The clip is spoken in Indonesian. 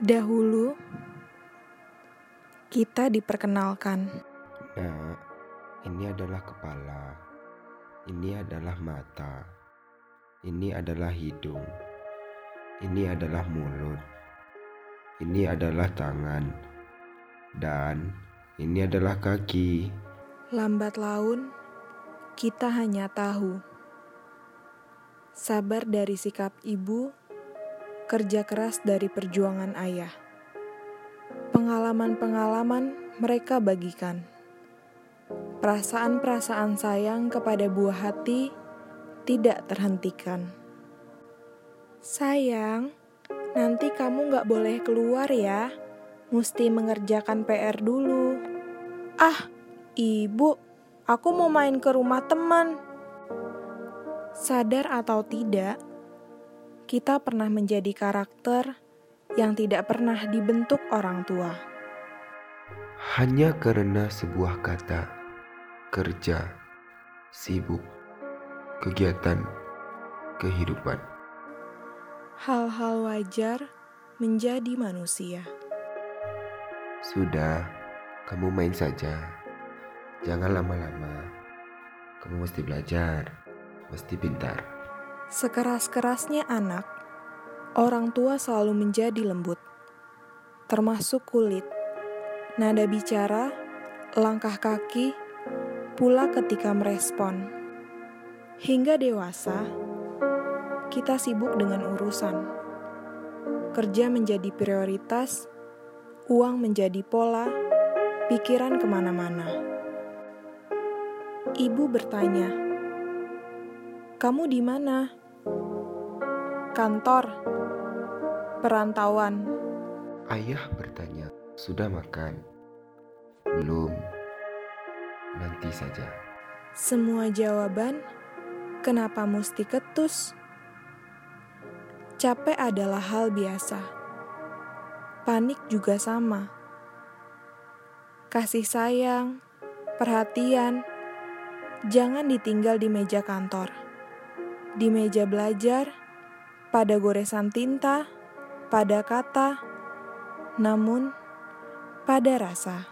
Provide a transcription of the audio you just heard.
Dahulu, kita diperkenalkan. Nah, ini adalah kepala, ini adalah mata, ini adalah hidung, ini adalah mulut, ini adalah tangan, dan ini adalah kaki. Lambat laun, kita hanya tahu. Sabar dari sikap ibu, kerja keras dari perjuangan ayah. Pengalaman-pengalaman mereka bagikan. Perasaan-perasaan sayang kepada buah hati tidak terhentikan. Sayang, nanti kamu gak boleh keluar ya. Mesti mengerjakan PR dulu. Ah, ibu, aku mau main ke rumah teman. Sadar atau tidak, kita pernah menjadi karakter yang tidak pernah dibentuk orang tua. Hanya karena sebuah kata, kerja, sibuk, kegiatan, kehidupan. Hal-hal wajar menjadi manusia. Sudah, kamu main saja. Jangan lama-lama. Kamu mesti belajar, mesti pintar. Sekeras-kerasnya anak, orang tua selalu menjadi lembut, termasuk kulit, nada bicara, langkah kaki, pula ketika merespon. Hingga dewasa, kita sibuk dengan urusan. Kerja menjadi prioritas, uang menjadi pola, pikiran ke mana-mana. Ibu bertanya, "Kamu di mana?" Kantor, perantauan. Ayah bertanya, "Sudah makan?" "Belum." "Nanti saja." Semua jawaban, kenapa mesti ketus? Capek adalah hal biasa. Panik juga sama. Kasih sayang, perhatian, jangan ditinggal di meja kantor. Di meja belajar, pada goresan tinta, pada kata, namun pada rasa.